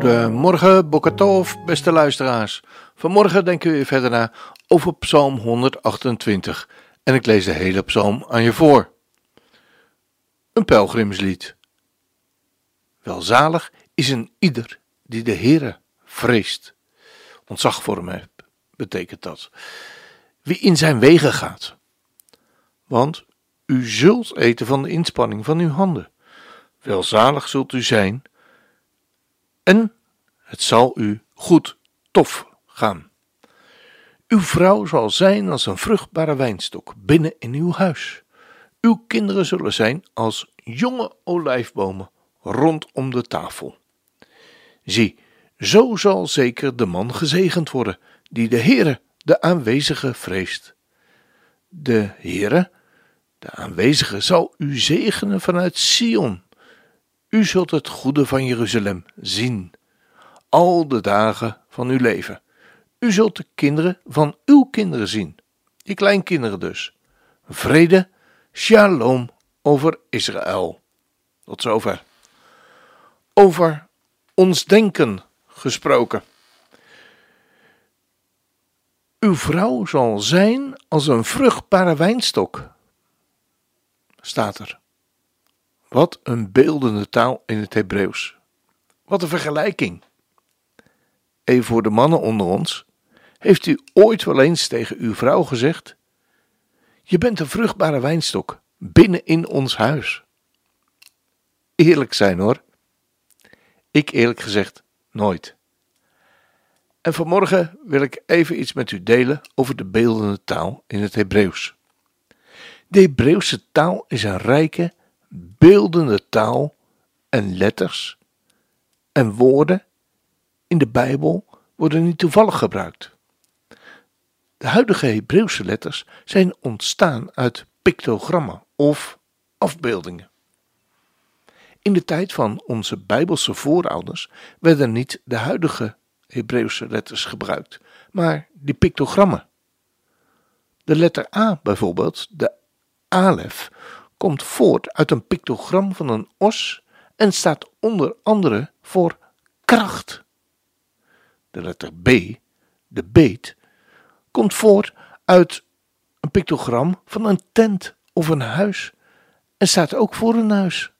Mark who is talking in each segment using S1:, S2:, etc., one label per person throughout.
S1: Goedemorgen, Bokatov, beste luisteraars. Vanmorgen denken we verder na over Psalm 128 en ik lees de hele psalm aan je voor. Een pelgrimslied. Welzalig is een ieder die de Heere vreest. Ontzag voor hem betekent dat. Wie in zijn wegen gaat. Want u zult eten van de inspanning van uw handen. Welzalig zult u zijn en het zal u goed tof gaan. Uw vrouw zal zijn als een vruchtbare wijnstok binnen in uw huis. Uw kinderen zullen zijn als jonge olijfbomen rondom de tafel. Zie, zo zal zeker de man gezegend worden, die de Heere, de aanwezige, vreest. De Heere, de aanwezige, zal u zegenen vanuit Sion. U zult het goede van Jeruzalem zien, al de dagen van uw leven. U zult de kinderen van uw kinderen zien, je kleinkinderen dus. Vrede, shalom over Israël. Tot zover. Over ons denken gesproken. Uw vrouw zal zijn als een vruchtbare wijnstok, staat er. Wat een beeldende taal in het Hebreeuws. Wat een vergelijking. Even voor de mannen onder ons. Heeft u ooit wel eens tegen uw vrouw gezegd: Je bent een vruchtbare wijnstok binnen in ons huis? Eerlijk zijn hoor. Ik eerlijk gezegd nooit. En vanmorgen wil ik even iets met u delen over de beeldende taal in het Hebreeuws. De Hebreeuwse taal is een rijke, beeldende taal en letters en woorden in de Bijbel worden niet toevallig gebruikt. De huidige Hebreeuwse letters zijn ontstaan uit pictogrammen of afbeeldingen. In de tijd van onze Bijbelse voorouders werden niet de huidige Hebreeuwse letters gebruikt, maar die pictogrammen. De letter A bijvoorbeeld, de alef, komt voort uit een pictogram van een os en staat onder andere voor kracht. De letter B, de beet, komt voort uit een pictogram van een tent of een huis en staat ook voor een huis.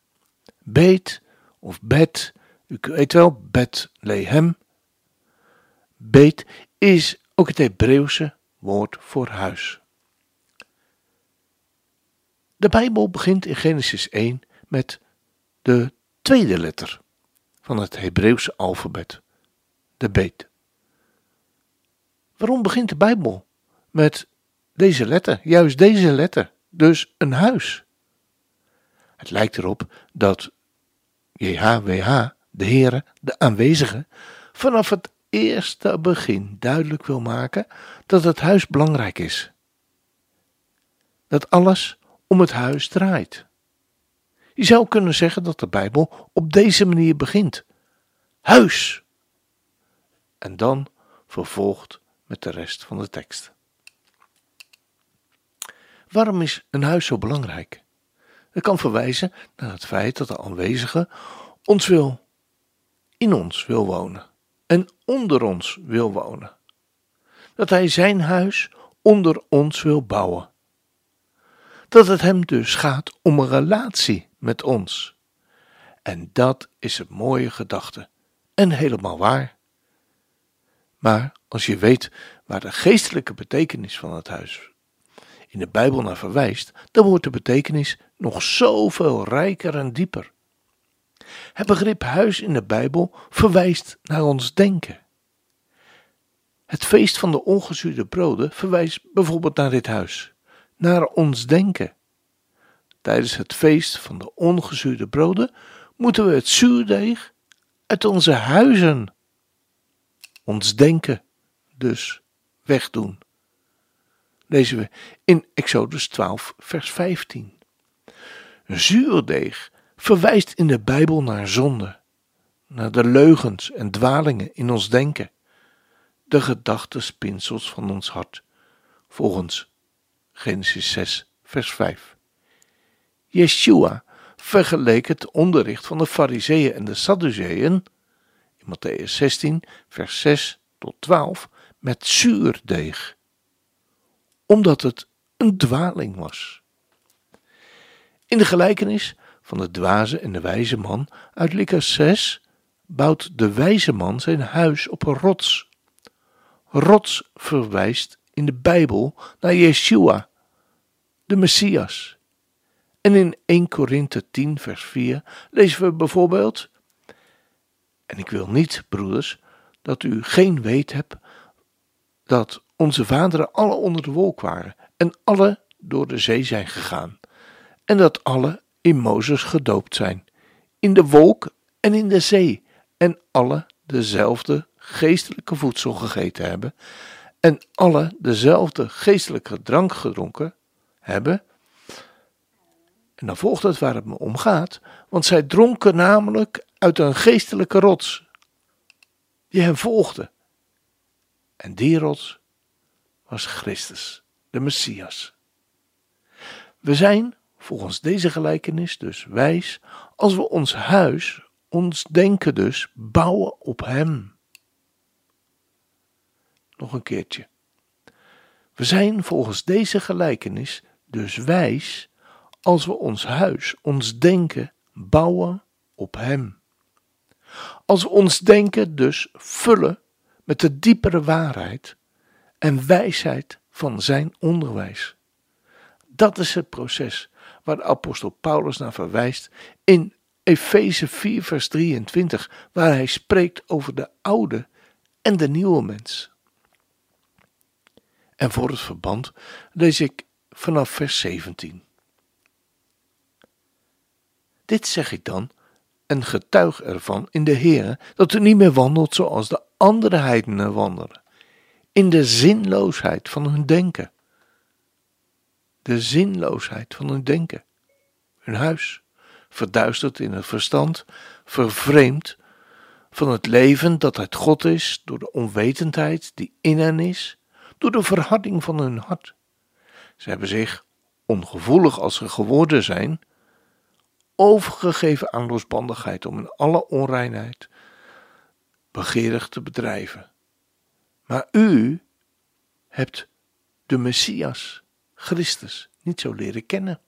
S1: Beet of bed, u weet wel, Bethlehem. Beet is ook het Hebreeuwse woord voor huis. De Bijbel begint in Genesis 1 met de tweede letter van het Hebreeuwse alfabet, de beet. Waarom begint de Bijbel met deze letter, juist deze letter, dus een huis? Het lijkt erop dat JHWH, de Heere, de aanwezige, vanaf het eerste begin duidelijk wil maken dat het huis belangrijk is. Dat alles om het huis draait. Je zou kunnen zeggen dat de Bijbel op deze manier begint. Huis. En dan vervolgt met de rest van de tekst. Waarom is een huis zo belangrijk? Het kan verwijzen naar het feit dat de aanwezige ons wil, in ons wil wonen en onder ons wil wonen. Dat hij zijn huis onder ons wil bouwen. Dat het hem dus gaat om een relatie met ons. En dat is een mooie gedachte en helemaal waar. Maar als je weet waar de geestelijke betekenis van het huis in de Bijbel naar verwijst, dan wordt de betekenis nog zoveel rijker en dieper. Het begrip huis in de Bijbel verwijst naar ons denken. Het feest van de ongezuurde broden verwijst bijvoorbeeld naar dit huis, naar ons denken. Tijdens het feest van de ongezuurde broden moeten we het zuurdeeg uit onze huizen, ons denken, dus wegdoen. lezen we in Exodus 12, vers 15. Zuurdeeg verwijst in de Bijbel naar zonde, naar de leugens en dwalingen in ons denken, de gedachtespinsels van ons hart, volgens Genesis 6, vers 5. Yeshua vergeleek het onderricht van de Fariseeën en de Sadduceeën in Matthäus 16, vers 6 tot 12 met zuurdeeg, omdat het een dwaling was. In de gelijkenis van de dwaze en de wijze man uit Lucas 6 bouwt de wijze man zijn huis op een rots. Rots verwijst in de Bijbel naar Yeshua, de Messias. En in 1 Korinthe 10, vers 4 lezen we bijvoorbeeld: En ik wil niet, broeders, dat u geen weet hebt dat onze vaderen alle onder de wolk waren en alle door de zee zijn gegaan, en dat alle in Mozes gedoopt zijn, in de wolk en in de zee, en alle dezelfde geestelijke voedsel gegeten hebben, en alle dezelfde geestelijke drank gedronken hebben. En dan volgt het waar het me om gaat, want zij dronken namelijk uit een geestelijke rots, die hen volgde. En die rots was Christus, de Messias. We zijn volgens deze gelijkenis dus wijs als we ons huis, ons denken dus, bouwen op Hem. Nog een keertje. We zijn volgens deze gelijkenis dus wijs als we ons huis, ons denken, bouwen op Hem. Als we ons denken dus vullen met de diepere waarheid en wijsheid van Zijn onderwijs. Dat is het proces waar de apostel Paulus naar verwijst in Efeze 4, vers 23, waar hij spreekt over de oude en de nieuwe mens. En voor het verband lees ik vanaf vers 17. Dit zeg ik dan en getuig ervan in de Heer dat u niet meer wandelt zoals de andere heidenen wandelen, in de zinloosheid van hun denken. De zinloosheid van hun denken. Hun huis, verduisterd in het verstand, vervreemd van het leven dat uit God is door de onwetendheid die in hen is, door de verharding van hun hart. Ze hebben zich, ongevoelig als ze geworden zijn, overgegeven aan losbandigheid om in alle onreinheid begeerig te bedrijven. Maar u hebt de Messias, Christus, niet zo leren kennen.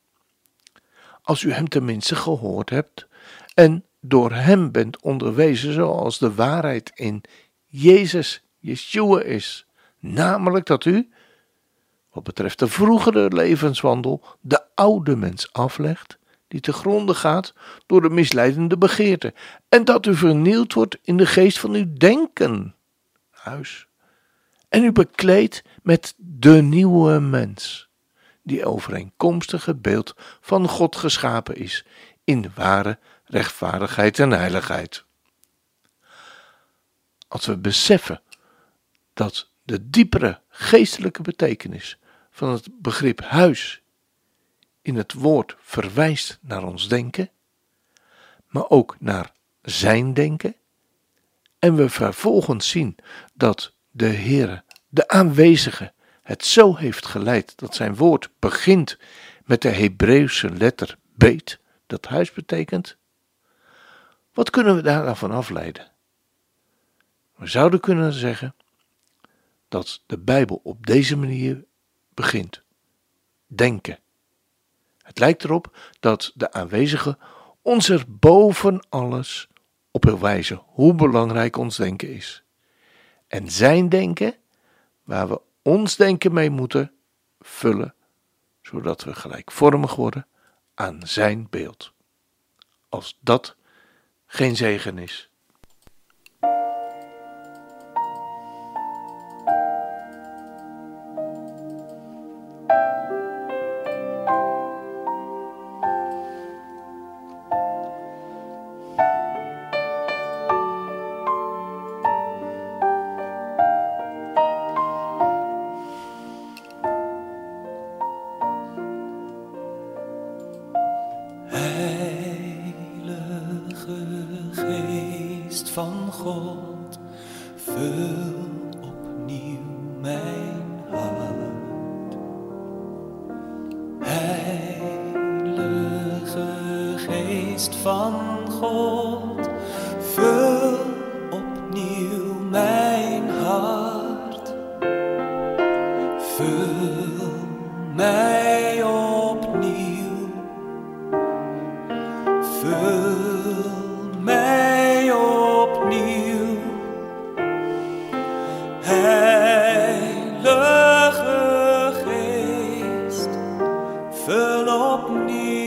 S1: Als u hem tenminste gehoord hebt en door hem bent onderwezen zoals de waarheid in Jezus, Yeshua is, namelijk dat u, wat betreft de vroegere levenswandel, de oude mens aflegt die te gronde gaat door de misleidende begeerte, en dat u vernield wordt in de geest van uw denken. Huis. En u bekleedt met de nieuwe mens, die overeenkomstig het beeld van God geschapen is, in ware rechtvaardigheid en heiligheid. Als we beseffen dat de diepere geestelijke betekenis van het begrip huis in het woord verwijst naar ons denken, maar ook naar zijn denken. En we vervolgens zien dat de Heere, de aanwezige, het zo heeft geleid dat zijn woord begint met de Hebreeuwse letter beet, dat huis betekent. Wat kunnen we daar van afleiden? We zouden kunnen zeggen dat de Bijbel op deze manier begint. Denken. Het lijkt erop dat de aanwezige ons er boven alles op wil wijzen hoe belangrijk ons denken is. En zijn denken, waar we ons denken mee moeten vullen, zodat we gelijkvormig worden aan zijn beeld. Als dat geen zegen is.
S2: Geest van God, vul opnieuw mijn hart. Vul mij opnieuw. Vul mij opnieuw. Heilige Geest, vul opnieuw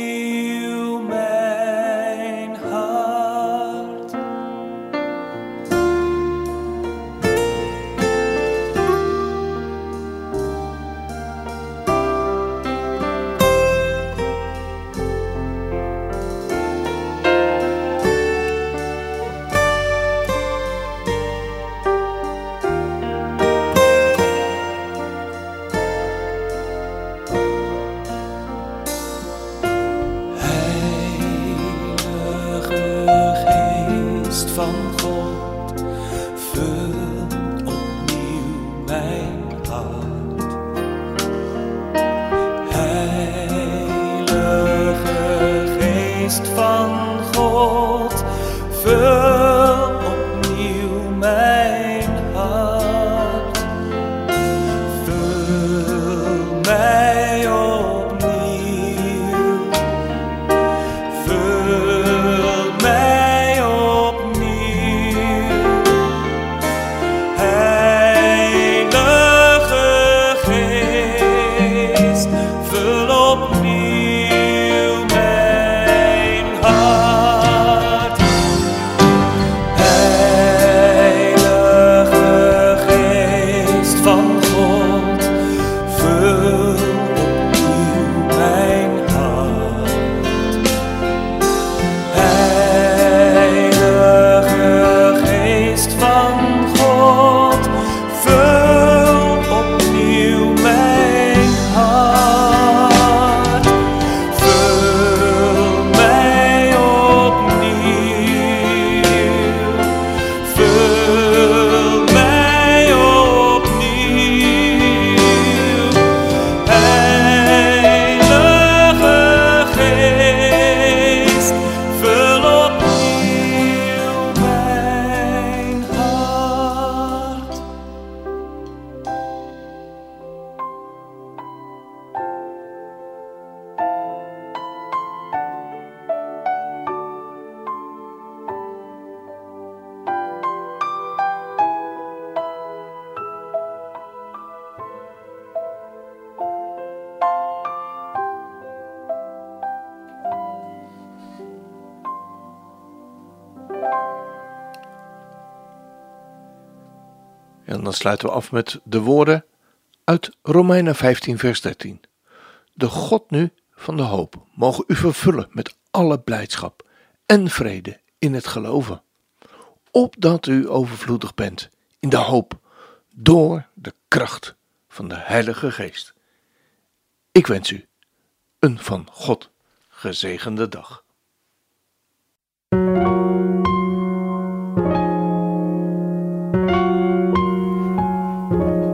S1: En dan sluiten we af met de woorden uit Romeinen 15, vers 13. De God nu van de hoop mogen u vervullen met alle blijdschap en vrede in het geloven, opdat u overvloedig bent in de hoop door de kracht van de Heilige Geest. Ik wens u een van God gezegende dag.